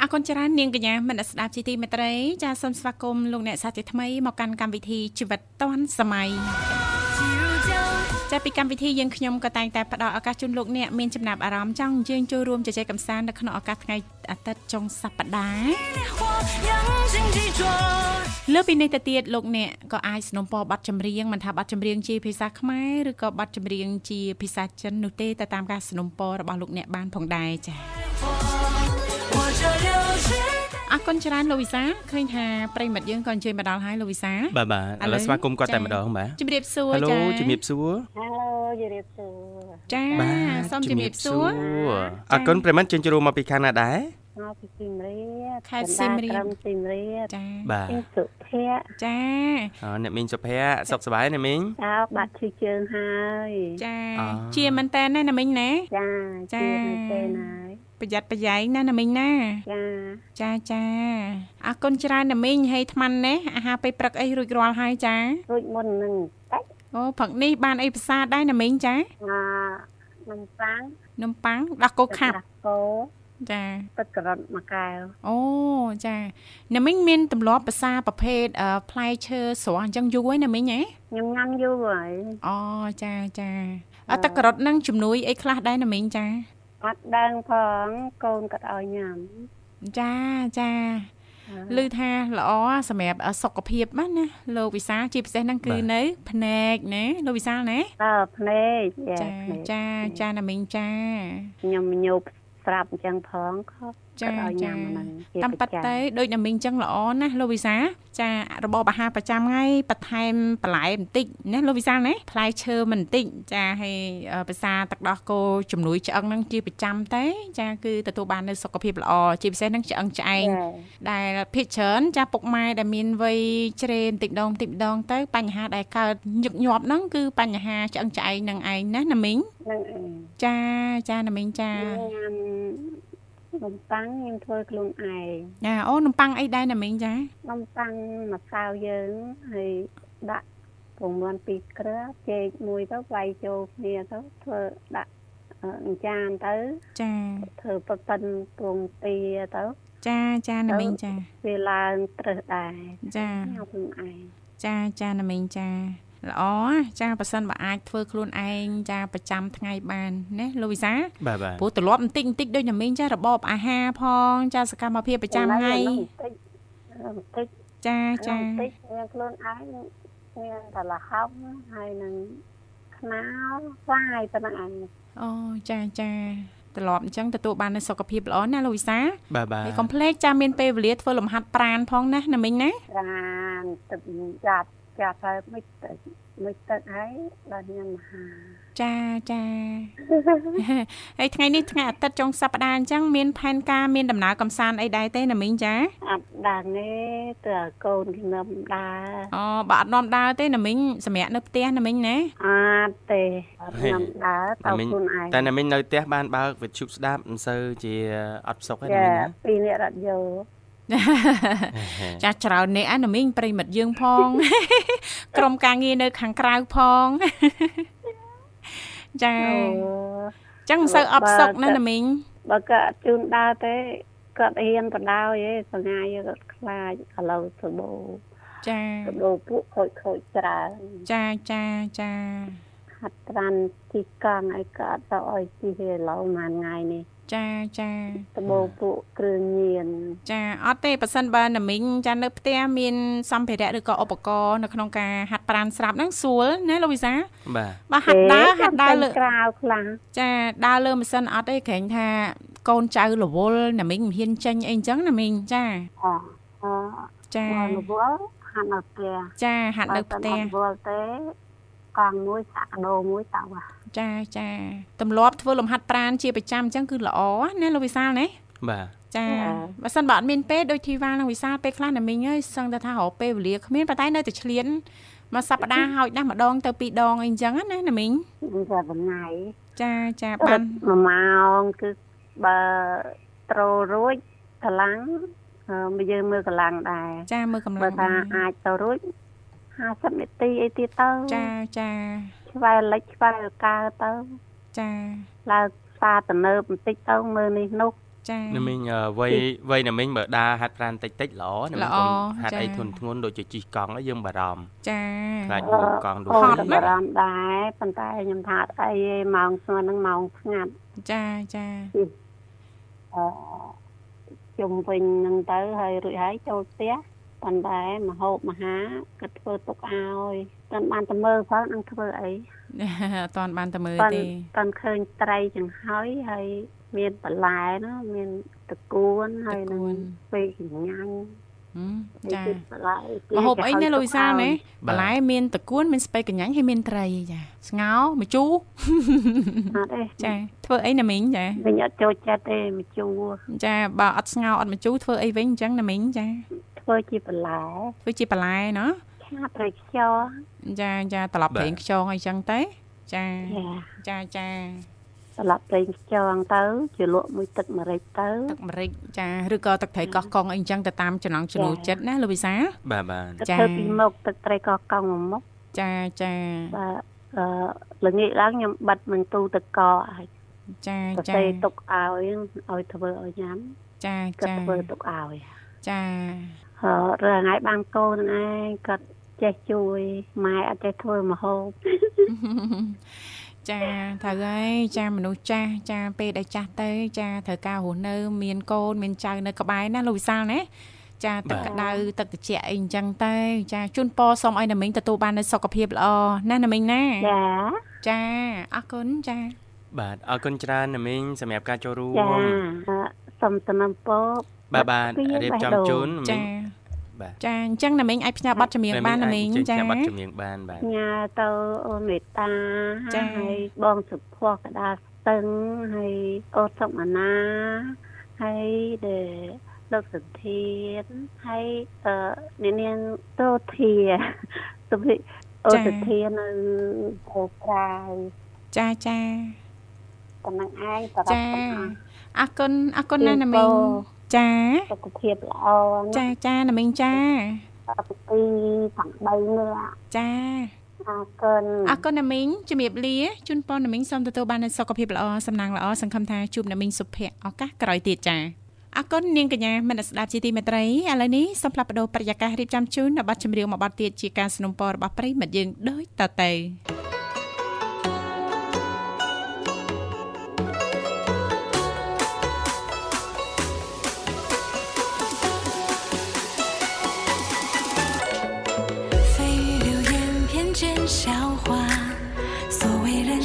អរគុណច្រើននាងកញ្ញាមនស្ដាប់ជីទីមេត្រីចាសូមស្វាគមន៍លោកអ្នកសាស្ត្រជាថ្មីមកកាន់កម្មវិធីជីវិតឌွန်សម័យចាប់ពីកម្មវិធីយើងខ្ញុំក៏តែងតែផ្ដល់ឱកាសជូនលោកអ្នកមានចំណាប់អារម្មណ៍ចង់យើងចូលរួមជជែកកម្សាន្តនៅក្នុងឱកាសថ្ងៃអាទិត្យចុងសប្ដាហ៍លើពីនេះទៅទៀតលោកអ្នកក៏អាចสนับสนุนប័ណ្ណចម្រៀងមិនថាប័ណ្ណចម្រៀងជាភាសាខ្មែរឬក៏ប័ណ្ណចម្រៀងជាភាសាចិននោះទេទៅតាមការสนับสนุนរបស់លោកអ្នកបានផងដែរចា៎ អរគុណច្រើនលោកវិសាឃើញថាប្រិមិត្តយើងក៏អញ្ជើញមកដល់ហើយលោកវិសាបាទបាទឥឡូវស្វាគមន៍គាត់តែម្ដងបាទជំរាបសួរចា៎ហៅជំរាបសួរហៅជំរាបសួរចាសូមជំរាបសួរអរគុណប្រិមិត្តជើញជួបមកពីខាងណាដែរមកពីស៊ីមរៀបខេត្តស៊ីមរៀបក្រុមស៊ីមរៀបចាបាទសុភ័ក្រចាអូអ្នកមីងសុភ័ក្រសុខសប្បាយអ្នកមីងចាបាត់ឈឺជើងហើយចាជាមែនតើណាអ្នកមីងណាចាជាមែនតើណា ប្រយ័ត្នប្រយែងណាណាមីងណាចាចាចាអរគុណច្រើនណាមីងហើយថ្មណាអាហារពេលព្រឹកអីរួចរាល់ហើយចារួចមុននឹងតិចអូព្រឹកនេះបានអីភាសាដែរណាមីងចាអានំប៉័ងនំប៉័ងដោះគោខាប់គោចាទឹកការ៉ុតមួយកែវអូចាណាមីងមានទម្លាប់ភាសាប្រភេទផ្លែឈើស្រស់អញ្ចឹងយូរហើយណាមីងហ៎ខ្ញុំញ៉ាំយូរហើយអូចាចាអត់ទឹកការ៉ុតនឹងជំនួយអីខ្លះដែរណាមីងចា អត់ដឹងផងកូនក៏ឲ្យញ៉ាំចាចាឮថាល្អសម្រាប់សុខភាពណាលោកវិសាជាពិសេសហ្នឹងគឺនៅភ្នែកណាលោកវិសាណាអើភ្នែកចាចាចាណាមីងចាខ្ញុំញោបស្រាប់អញ្ចឹងផងខុស ចាចាតាមប៉ាត់ទៅដូចណាមីងចឹងល្អណាស់លោកវិសា ចារបបអាហារប្រចាំថ្ងៃបន្ថែមបន្លែបន្តិចណាលោកវិសាណាផ្លែឈើមិនបន្តិចចាហើយភាសាទឹកដោះគោជំនួយឆ្អឹងហ្នឹងជាប្រចាំទេចាគឺទទួលបាននូវសុខភាពល្អជាពិសេសហ្នឹងឆ្អឹងឆ្អែងដែលភិកច្រើនចាពុកម៉ែដែលមានវ័យជ្រេបន្តិចម្ដងបន្តិចម្ដងទៅបញ្ហាដែលកើតញឹកញាប់ហ្នឹងគឺបញ្ហាឆ្អឹងឆ្អែងនឹងឯងណាណាមីងនឹងឯងចាចាណាមីងចា នំប៉័ងខ្ញុំធ្វើខ្លួនឯងចាអូនំប៉័ងអីដែរណាមីងចានំប៉័ងម្សៅយើងហើយដាក់ពងមាន់ពីរគ្រាប់ចេកមួយទៅវាយចូលគ្នាទៅធ្វើដាក់ចានទៅចាធ្វើប៉ប៉ិនពងទាទៅចាចាណាមីងចាវាឡើងត្រឹសដែរចាខ្ញុំខ្លួនឯងចាចាណាមីងចា ល្អចាប៉ះសិនបើអាចធ្វើខ្លួនឯងចាប្រចាំថ្ងៃបានណាលោកវិសាព្រោះទម្លាប់បន្តិចបន្តិចដូចណាមីងចារបបអាហារផង ចាសកម្មភាពប្រចាំថ្ងៃបន្តិចចាចាបន្តិចមានខ្លួនឯងមានតែលហុងហើយនឹងខ្នោស្វាយប៉ុណ្ណឹងឯងអូចាចាត្រឡប់អញ្ចឹងទទួលបាននូវសុខភាពល្អណាលោកវិសាបាទបាទហើយកុំភ្លេចចាមានពេលវេលាធ្វើលំហាត់ប្រាណផងណាណាមីងណាប្រាណទឹកចាត់ ចាត់ហើយមិនទឹកមិនទឹកហើយដល់ញ៉ាំអាហារចាចាហើយថ្ងៃនេះថ្ងៃអាទិត្យចុងសប្តាហ៍អញ្ចឹងមានផែនការមានដំណើរកំសាន្តអីដែរទេណាមីងចាអត់ដឹងទេទើកូនខ្ញុំដើរអូបើអត់នាំដើរទេណាមីងសម្រាប់នៅផ្ទះណាមីងណាអត់ទេខ្ញុំដើរទៅខ្លួនឯងតែណាមីងនៅផ្ទះបានបើកវិទ្យុស្ដាប់មិនសូវជាអត់ផ្សុកទេណាមីងណាពីរនាក់រត់យោ ចាស់ច្រើននេះអាណាមីងប្រិមិត្តយើងផង ក្រុមការងារនៅ ខាងក្រៅផងចាចឹងមិនសូវអបសុកណាណាមីងបើគាត់ជូនដើរទេគាត់ហ៊ានបដោយឯងសងាយគាត់ខ្លាចឥឡូវសបោចាសបោពួកខូចខូចច្រើនចាចាចាហាត់ប្រានជីកង់ឲ្យគាត់ទៅឲ្យជីឥឡូវមួយថ្ងៃនេះ ចាចាដបោពួកគ្រឿងញៀនចាអត់ទេប៉ះសិនបើណាមីងចានៅផ្ទះមានសម្ភារៈឬក៏ឧបករណ៍នៅក្នុងការហាត់ប្រាណស្រាប់ហ្នឹងស្រួលណាលោកវិសាបាទបើហាត់ដើរហាត់ដើរលើក្រៅខ្លាំងចាដើរលើម៉ាស៊ីនអត់ទេក្រែងថាកូនចៅរវល់ណាមីងមិនហ៊ានចេញអីអញ្ចឹងណាមីងចាអូចារវល់ហាត់នៅផ្ទះចាហាត់នៅផ្ទះរវល់ទេកង់មួយសាក់ដោមួយតើចាចាទម្លាប់ធ្វើលំហាត់ប្រាណជាប្រចាំអញ្ចឹងគឺល្អណាលោកវិសាលណាបាទចាបើសិនបើអត់មានពេលដូចធីវ៉ានិងវិសាលពេលខ្លះណាមីងអើយសឹងតែថារកពេលវេលាគ្មានប៉ុន្តែនៅតែឆ្លៀនមួយសប្តាហ៍ហើយណាស់ម្ដងទៅពីរដងអីចឹងណាណាមីងចាប៉ុថ្ងៃចាចាបានមួយម៉ោងគឺបើត្រូលរួចកម្លាំងបើយើងមើលកម្លាំងដែរចាមើលកម្លាំងបើថាអាចទៅរួច50នាទីអីទៀតទៅចាចា ឆ្វែលិចឆ្វែលកើទៅចាឡើងផ្សារទំនើបបន្តិចទៅមើលនេះនោះចាណាមីងអឺវ័យវ័យណាមីងបើដើរហាត់ប្រាណតិចតិចល្អណាមីងល្អកុំហាត់ចាអីធ្ងន់ធ្ងន់ដូចជាជិះកង់ហើយយើងបារម្ភចាខ្លាចអឺដួលកង់ដួលអូហនត់ក៏ណាបារម្ភដែរប៉ុន្តែខ្ញុំថាអត់អីទេម៉ោងស្ងួនហ្នឹងម៉ោងស្ងាត់ចាចាអឺជុំវិញហ្នឹងទៅហើយរួចហើយចូលផ្ទះ ប៉ុន្តែមហូបមហាគាត់ធ្វើទុកឲ្យតែបានតែមើលផងនឹងធ្វើអីអត់តាន់បានទៅមើលប៉ុន្ទេតែឃើញត្រីចង្ហើយហើយមានបន្លែណាមានតកួនហើយនឹងពេលញ៉ាំងហឹមហើយចាគឺបន្លែមហូបអីណាលូយសាណាបាទបន្លែមានតកួនមានស្ពៃកញ្ញាញ់ហើយមានត្រីចាស្ងោរម្ជូរអត់ទេចាធ្វើអីណាមីងចាវិញអត់ចូលចិត្តទេម្ជូរចាបើអត់ស្ងោរអត់ម្ជូរធ្វើអីវិញអញ្ចឹងណាមីងចា ធ្វើជាបន្លែធ្វើជាបន្លែណោះឆាត្រីខ្យងចាចាត្រឡប់បាទប្រេងខ្យងអីចឹងទៅចាចាចាចាស្លាប់ប្រេងខ្យងទៅជាលក់មួយទឹកម្រេចទៅទឹកម្រេចចាឬក៏ទឹកត្រីកោះកុងអីចឹងទៅតាមចំណង់ចំណូលចិត្តណាលោកវិសាលបាទបាទទឹកចាធ្វើពីមុខទឹកត្រីកោះកង់មួយមុខចាចាបាទអឺល្ងាចឡើងខ្ញុំបិទនឹងទូទឹកកកឲ្យចាសរចាសេរទុកឲ្យឲ្យធ្វើឲ្យញ៉ាំចាគាត់ចាធ្វើទុកឲ្យចាអឺ រើថ្ងៃបានកូនឯងគាត់ចេះជួយម៉ែអត់ចេះធ្វើម្ហូបចាត្រូវហើយចាមនុស្សចាស់ចាពេលដែលចាស់ទៅ ចាត្រូវការរស់នៅ មានកូនមានចៅនៅក្បែរណាលោកវិសាលណាចាទឹកក្តៅទឹកត្រជាក់អីអញ្ចឹងទៅចាជូនពរសូមឲ្យណាមីងទទួលបាននូវសុខភាពល្អណាណាមីងណាចាចាអរគុណចា បាទអរគុណច្រើនណាមីងសម្រាប់ការចូលរួចាមអឺសុំតំណពរ បាទបាទពីររៀបបេះចំដូងជូនណាមីចាងបាទចាអញ្ចឹងណាមីងអាចផ្ញើប័ណ្ណចម្រៀងបានណាមីងចាចាបាត់ចម្រៀងបានបាទញ៉ាទៅអូនមេត្តាចា៎ហើយបងសុភ័ក្រកដាលស្ទឹងហើយអូនសុកអាណាហើយដែលលោកសន្ធានហើយអឺអ្នកនាងតូធាសុភីអូនសន្ធាននៅអូក្រៅចាចាតំណែងឯងសម្រាប់ចាទាំងអស់អរគុណអរគុណណាស់ណាមីង ចា សុខភាពល្អ ចា ណា ចាណាមីងចា អត់ពីទាំង3នាក់ ចា អរគុណ អរគុណណាមីងជំរាបលាជូនពរណាមីងសូមទទួលបាននូវសុខភាពល្អសំណាងល្អសង្ឃឹមថាជួបណាមីងសុភ័ក្រឱកាសក្រោយទៀតចាអរគុណនាងកញ្ញាមនស្សស្ដាប់ជាទីមេត្រីឥឡូវនេះសូមផ្លាប់បដោប្រយាកររៀបចំជូននៅប័ណ្ណចម្រៀងមួយប័ណ្ណទៀតជាការสนับสนุนរបស់ប្រិយមិត្តយើងដូចតទៅ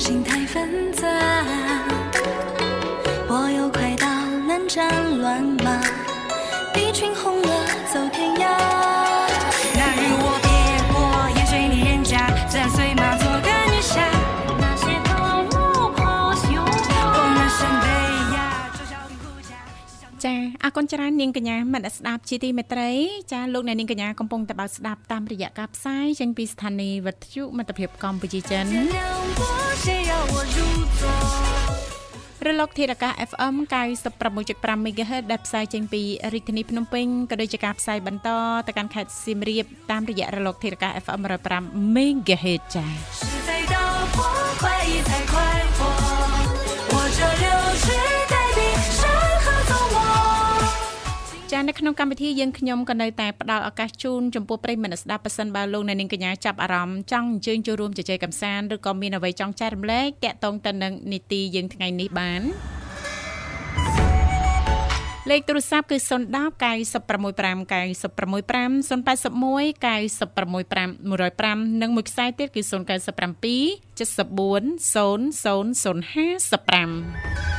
心太纷杂。我又快到难斩乱 គុណច្រើននាងកញ្ញាមិត្តស្ដាប់ជាទីមេត្រីចាលោកអ្នកនាងកញ្ញាកំពុងតែបើកស្ដាប់តាមរយៈការផ្សាយចេញពីស្ថានីយ៍វិទ្យុមិត្តភាពកម្ពុជាចិនរលកធាតុអាកាស FM 96.5 MHz ដែលផ្សាយចេញពីរាជធានីភ្នំពេញក៏ដូចជាការផ្សាយបន្តទៅកាន់ខេត្តសៀមរាបតាមរយៈរលកធាតុអាកាស FM 105 MHz ចា៎ ចា៎នៅក្នុងកម្មវិធីយើងខ្ញុំក៏នៅតែផ្ដល់ឱកាសជូនចំពោះប្រិយមិត្តស្ដាប់ប៉ះសិនបើលោកអ្នកនាងកញ្ញាចាប់អារម្មណ៍ចង់អញ្ជើញចូលរួមជជែកកម្សាន្តឬក៏មានអ្វីចង់ចែករំលែកតាក់ទងទៅនឹងនីតិយើងថ្ងៃនេះបានលេខទូរស័ព្ទគឺ010 965 965 081 965 105និងមួយខ្សែទៀតគឺ097 74 00055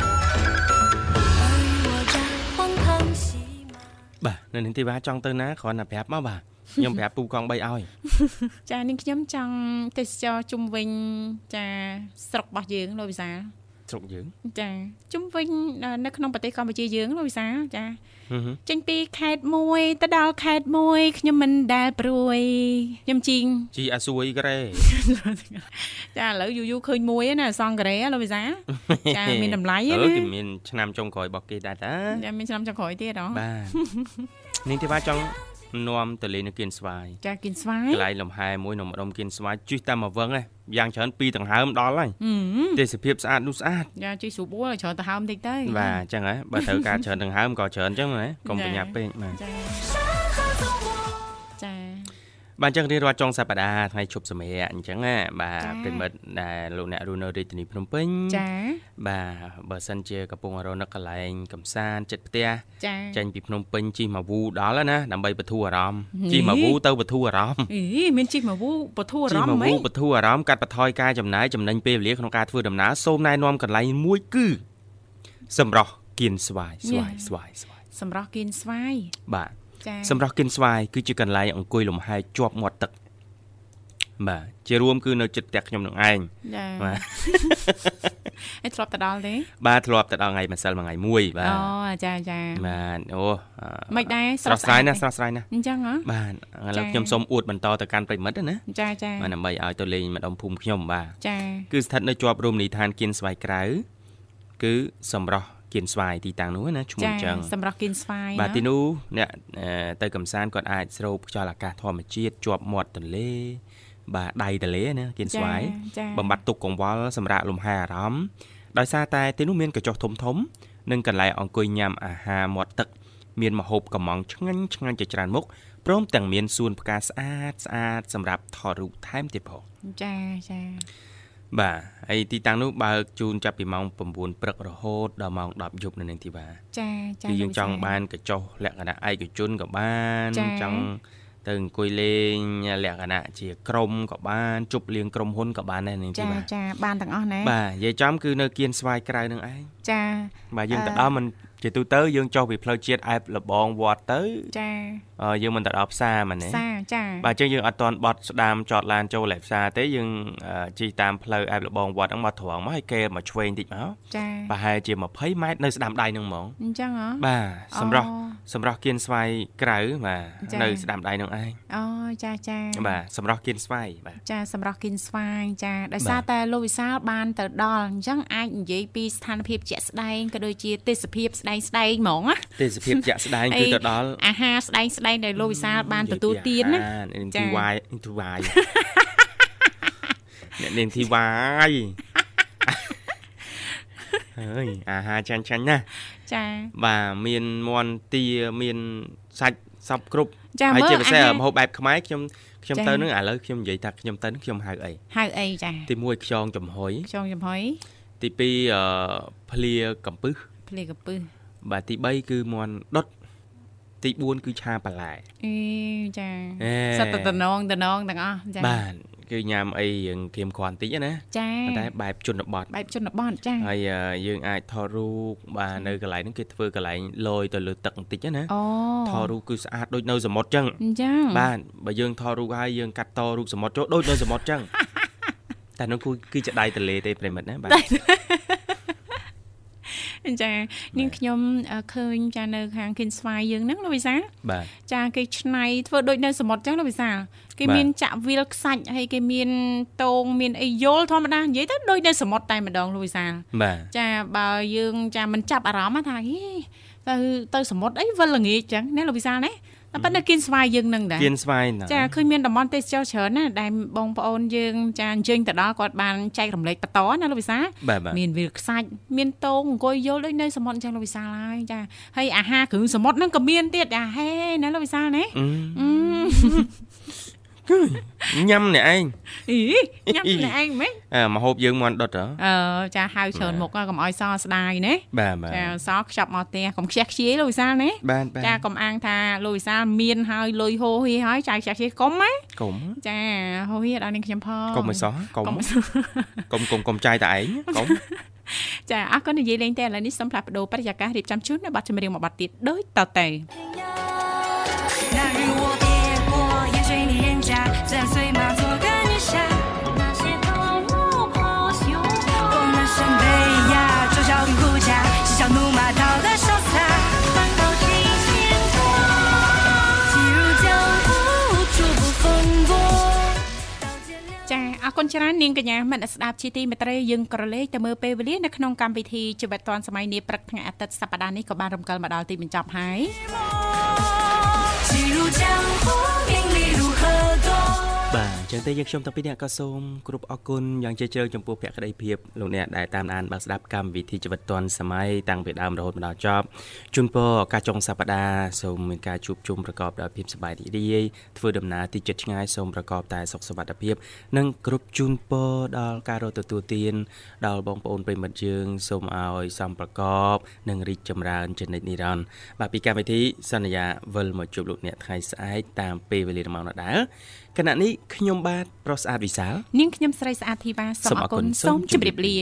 នៅនឹងទីវ៉ាចង់ទៅណាគ្រាន់តែប្រាប់មកបាទខ្ញុំប្រាប់ពូកង់3ឲ្យចានាងខ្ញុំចង់ទេសចរជុំវិញចាស្រុករបស់យើងលោកវិសាលស្រុកយើងចាជុំវិញនៅក្នុងប្រទេសកម្ពុជាយើងលោកវិសាលចាហឹមហឹមចេញពីខេត្តមួយទៅដល់ខេត្តមួយខ្ញុំមិនដែលព្រួយខ្ញុំជីងជីអាស៊ួយក្រែចាឥឡូវយូរយូរឃើញមួយណាសង្ការេលោកវិសាលចាមានតម្លៃអឺណាគេមានឆ្នាំចុងក្រោយរបស់គេដែរតាចាមានឆ្នាំចុងក្រោយទៀតហ៎បាទ នាងទេវ៉ាចង់នាំទៅលេងនៅគៀនស្វាយចាគៀនស្វាយកន្លែងលំហែមួយនៅម្ដុំគៀនស្វាយជិះតាមមកវឹងឯងយ៉ាងច្រើនពីរដង្ហើមដល់ហើយហឹមទេសភាពស្អាតនោះស្អាតចាជួយស្រួលបួលច្រើនទៅហើមតិចទៅបាទអញ្ចឹងហ៎បើត្រូវការច្រើនដង្ហើមក៏ច្រើនអញ្ចឹងណាកុំប្រញាប់ពេកបាទចាចា បាទអញ្ចឹងរៀបរាប់ចុងសប្តាហ៍ថ្ងៃជប់សម្រាប់អញ្ចឹងណាបាទចា៎ប្រិមិត្តដែលលោកអ្នករស់នៅរាជធានីភ្នំពេញចាបាទបើសិនជាកំពុងរស់នៅកន្លែងកំសាន្តចិត្តផ្ទះចាចេញពីភ្នំពេញជិះមកវូដល់ហើយណាដើម្បីបន្ធូរអារម្មណ៍ហេជិះមកវូទៅបន្ធូរអារម្មណ៍អីមានជីមកវូបធូរអាជិះរម្មមកណ៍ហ្មវូងបន្ធូរអារម្មណ៍កាត់បន្ថយការចំណាយចំណេញពេលវេលាក្នុងការធ្វើដំណើរសូមណែនាំកន្លែងមួយគឺសម្រស់គៀនស្វាយស្វាយស្វាយស្វាយសម្រាប់គៀនស្វាយបាទចា សម្រស់គៀនស្វាយគឺជាកន្លែងអង្គុយលំហែជាប់មាត់ទឹកបាទជារួមគឺនៅចិត្តផ្ទះខ្ញុំនឹងឯងចាបាទឯធ្លាប់ទៅដល់ទេបាទធ្លាប់ទៅដល់ថ្ងៃម្សិលមួយថ្ងៃមួយបាទអូចាចាបាទអូអឺមិនដែរស្រស់ស្រាយណាស់ស្រស់ស្រាយណាស់អញ្ចឹងហ៎បាទឥឡូវចា៎ខ្ញុំសូមអួតបន្តទៅកាន់ប្រិមិត្តណាចាចាបាទដើម្បីឲ្យទៅលេងម្ដុំភូមិខ្ញុំបាទចាគឺស្ថិតនៅជាប់រមណីយដ្ឋានគៀនស្វាយក្រៅគឺសម្រស់ គៀនស្វាយទីតាំងនោះណាឈ្មោះចាអញ្ចឹងសម្រាប់គៀនស្វាយបាទណាទីនោះអ្នកអឺទៅកំសាន្តគាត់អាចស្រូបខ្យល់អាកាសធម្មជាតិជាប់មាត់ទន្លេបាទដៃទន្លេណាគៀនស្វាយចាបំបត្តិទុកកង្វល់សម្រាប់លំហែអារម្មណ៍ដោយសារតែទីនោះមានកញ្ចុះធំធំនិងកន្លែងអង្គុយញ៉ាំអាហារមាត់ទឹក មានម្ហូបកំងឆ្ងាញ់ឆ្ងាញ់ជាច្រើនមុខព្រមទាំងមានសួនផ្កាស្អាតស្អាតសម្រាប់ថតរូបថែមទៀតផងចាចា បាទហើយទីតាំងនោះបើកជូនចាប់ពីម៉ោង9ព្រឹករហូតដល់ម៉ោង10យប់នៅនឹងទីបាចាចាគឺយើងចង់លោកចាបានកញ្ចុះលក្ខណៈឯកជនក៏បានចា៎ចង់ទៅអង្គុយលេងលក្ខណៈជាក្រុមក៏បានជប់លៀងក្រុមហ៊ុនក៏បានដែរនឹងទីចាបាចាបានទាំងអស់ណាបាទនិយាយចំគឺនៅគៀនស្វាយក្រៅនឹងឯងចាបាទយើងអឺទៅដល់មិន ជាទូទៅយើងចុះពីផ្លូវជាតិអែបលបងវត្តទៅចាអឺយើងមិនទៅដល់ផ្សារមែនទេសាចាបាទអញ្ចឹងយើងអត់តន់បត់ស្ដាមចតឡានចូលលេផ្សារទេយើងអឺជិះតាមផ្លូវអែបលបងវត្តហ្នឹងមកត្រង់មកហើយកេរមកឆ្វេងតិចមកចាប្រហែលជា20ម៉ែត្រនៅស្ដាំដៃហ្នឹងហ្មងអញ្ចឹងហ៎បាទសម្រាប់អូសម្រាប់គៀនស្វាយក្រៅបាទចា៎នៅស្ដាំដៃហ្នឹងឯងអូចាចាបាទសម្រាប់គៀនស្វាយបាទចាសម្រាប់គិនស្វាយចាដោយបាទសារតែលោកវិសាលបានទៅដល់អញ្ចឹងអាចនិយាយពីស្ថានភាពជាក់ស្ដែងក៏ដូចជាទេសភាពស្ដែងស្ដែងហ្មងណាទេសភាពជាក់ស្ដែងអីគឺទៅដល់អាហារស្ដែងស្ដែងដែលលោកវិសាលបានទទួលទានណានាងចា៎ធីវ៉ាយធីវ៉ាយអ្នកនាងធីវ៉ាយហើយអាហារចាញ់ចាញ់ណាស់ចាបាទមានមន់ទាមានសាច់សពគ្រប់ចាហើយមើលជាពិសេសអាហារម្ហូបបែបខ្មែរខ្ញុំខ្ញុំចា៎ទៅនឹងឥឡូវខ្ញុំនិយាយថាខ្ញុំទៅនឹងខ្ញុំហៅអីហៅអីចាទី1ខ្យងចំហុយខ្យងចំហុយទី2អឺភ្លាកំពឹសភ្លេកពឹស បាទទី3គឺមន់ដុតទី4គឺឆាបន្លែអេចាអេសត្វតំណងតំណងទាំងអស់ចាបាទគឺញ៉ាំអីយើងគៀមគ្រាន់តិចណាចាប៉ុន្តែបែបជនបទបែបជនបទចាហើយអឺយើងអាចថតរូបបាទនៅកន្លែងហ្នឹងគេធ្វើកន្លែងលយទៅលើទឹកបន្តិចណាអូថតរូបគឺស្អាតដូចនៅសមុទ្រចឹងអញ្ចឹងបាទបើយើងថតរូបហើយយើងកាត់តរូបសមុទ្រចូលដូចនៅសមុទ្រចឹងតែនោះគឺគឺជាដៃទន្លេទេប្រិមិត្តណាបាទ ចានាងខ្ញុំអឺឃើញចានៅខាងគិនស្វាយយើងហ្នឹងលោកវិសាបាទចាគេឆ្នៃធ្វើដូចនៅសមុទ្រចឹងលោកវិសាលគេបាទមានចាក់វាលខ្សាច់ហើយគេមានតងមានអីយល់ធម្មតានិយាយទៅដូចនៅសមុទ្រតែម្ដងលោកវិសាលបាទចាបើយើងចាមិនចាប់អារម្មណ៍ថាហីទៅទៅសមុទ្រអីវិលល្ងាចចឹងណាលោកវិសាលណាតែ ប៉ុន្តែគិនស្វាយយើងនឹងដែរគៀនស្វាយណាចាឃើញមានតំបន់ទេសចរច្រើនណាស់ដែលបងប្អូនយើងចាអញ្ជើញទៅដល់គាត់បានចែករំលែកបន្តណាលោកវិសាលបាទបាទមានវាលខ្សាច់មានតងអង្គុយយល់ដូចនៅសមុទ្រអញ្ចឹងលោកវិសាលហើយចាហើយអាហារគ្រឿងសមុទ្រហ្នឹងក៏មានទៀតអាហេណាលោកវិសាលណាអឺអឺ ញ៉ាំអ្នកឯងអីញ៉ាំម្នាក់ឯងហ្មងអើមកហូបយើងមន់ដុតហ៎អឺចាហៅច្រើនមុខណាកុំឲ្យសស្ដាយណាបាទបាទចាសខ្ចប់មកផ្ទះកុំខ្ជះខ្ជាយលោកវិសាលណាបាទបាទចាកុំអាងថាលោកវិសាលមានហើយលុយហូរហៀហើយចាខ្ជះខ្ជាយកុំណាកុំចាហូរហៀដល់នេះខ្ញុំផងកុំមិនសោះកុំកុំកុំកុំកុំចាយតែឯងកុំចាអរគុណនិយាយលេងតែឥឡូវនេះសូមផ្លាស់ប្ដូរបរិយាកាសរៀបចំជូននៅប័ណ្ណចម្រៀងមួយប័ណ្ណទៀតដូចតទៅ គុណច្រើននាងកញ្ញាមនស្ដាប់ជាទីមេត្រីយើងក៏រលេខទៅមើលពេលវេលានៅក្នុងកម្មវិធីជីវិតឌွန်សម័យនាព្រឹកថ្ងៃអាទិត្យសប្តាហ៍នេះក៏បានរំកិលមកដល់ទីបញ្ចប់ហើយ ចឹងទេយើងខ្ញុំតាំងពីអ្នកក៏សូមគ្រប់អរគុណយ៉ាងជ្រាលជ្រៅចំពោះភក្ដីភាពលោកអ្នកដែលតាមដានបើកស្ដាប់កម្មវិធីជីវិតឌွန်សម័យតាំងពីដើមរហូតមកដល់ចប់ជូនពរឱកាសចុងសប្ដាហ៍សូមមានការជួបជុំប្រកបដោយភាពសប្បាយរីករាយធ្វើដំណើរទីជិតឆ្ងាយសូមប្រកបតែសុខសុវត្ថិភាពនិងគ្រប់ជូនពរដល់ការរកទទួលទានដល់បងប្អូនប្រិមិត្តយើងសូមឲ្យសំប្រកប និងរីកចម្រើនជានិច្ចនិរន្តរ៍បាទពីកម្មវិធីសន្យាវិលមកជួបលោកអ្នកថ្ងៃស្អែកតាមពេលវេលាម៉ោងដដែល គណៈនេះខ្ញុំបាទប្រុសស្អាតវិសាលនាងខ្ញុំស្រីស្អាតធីវ៉ាសូមអរគុណសូមជម្រាបលា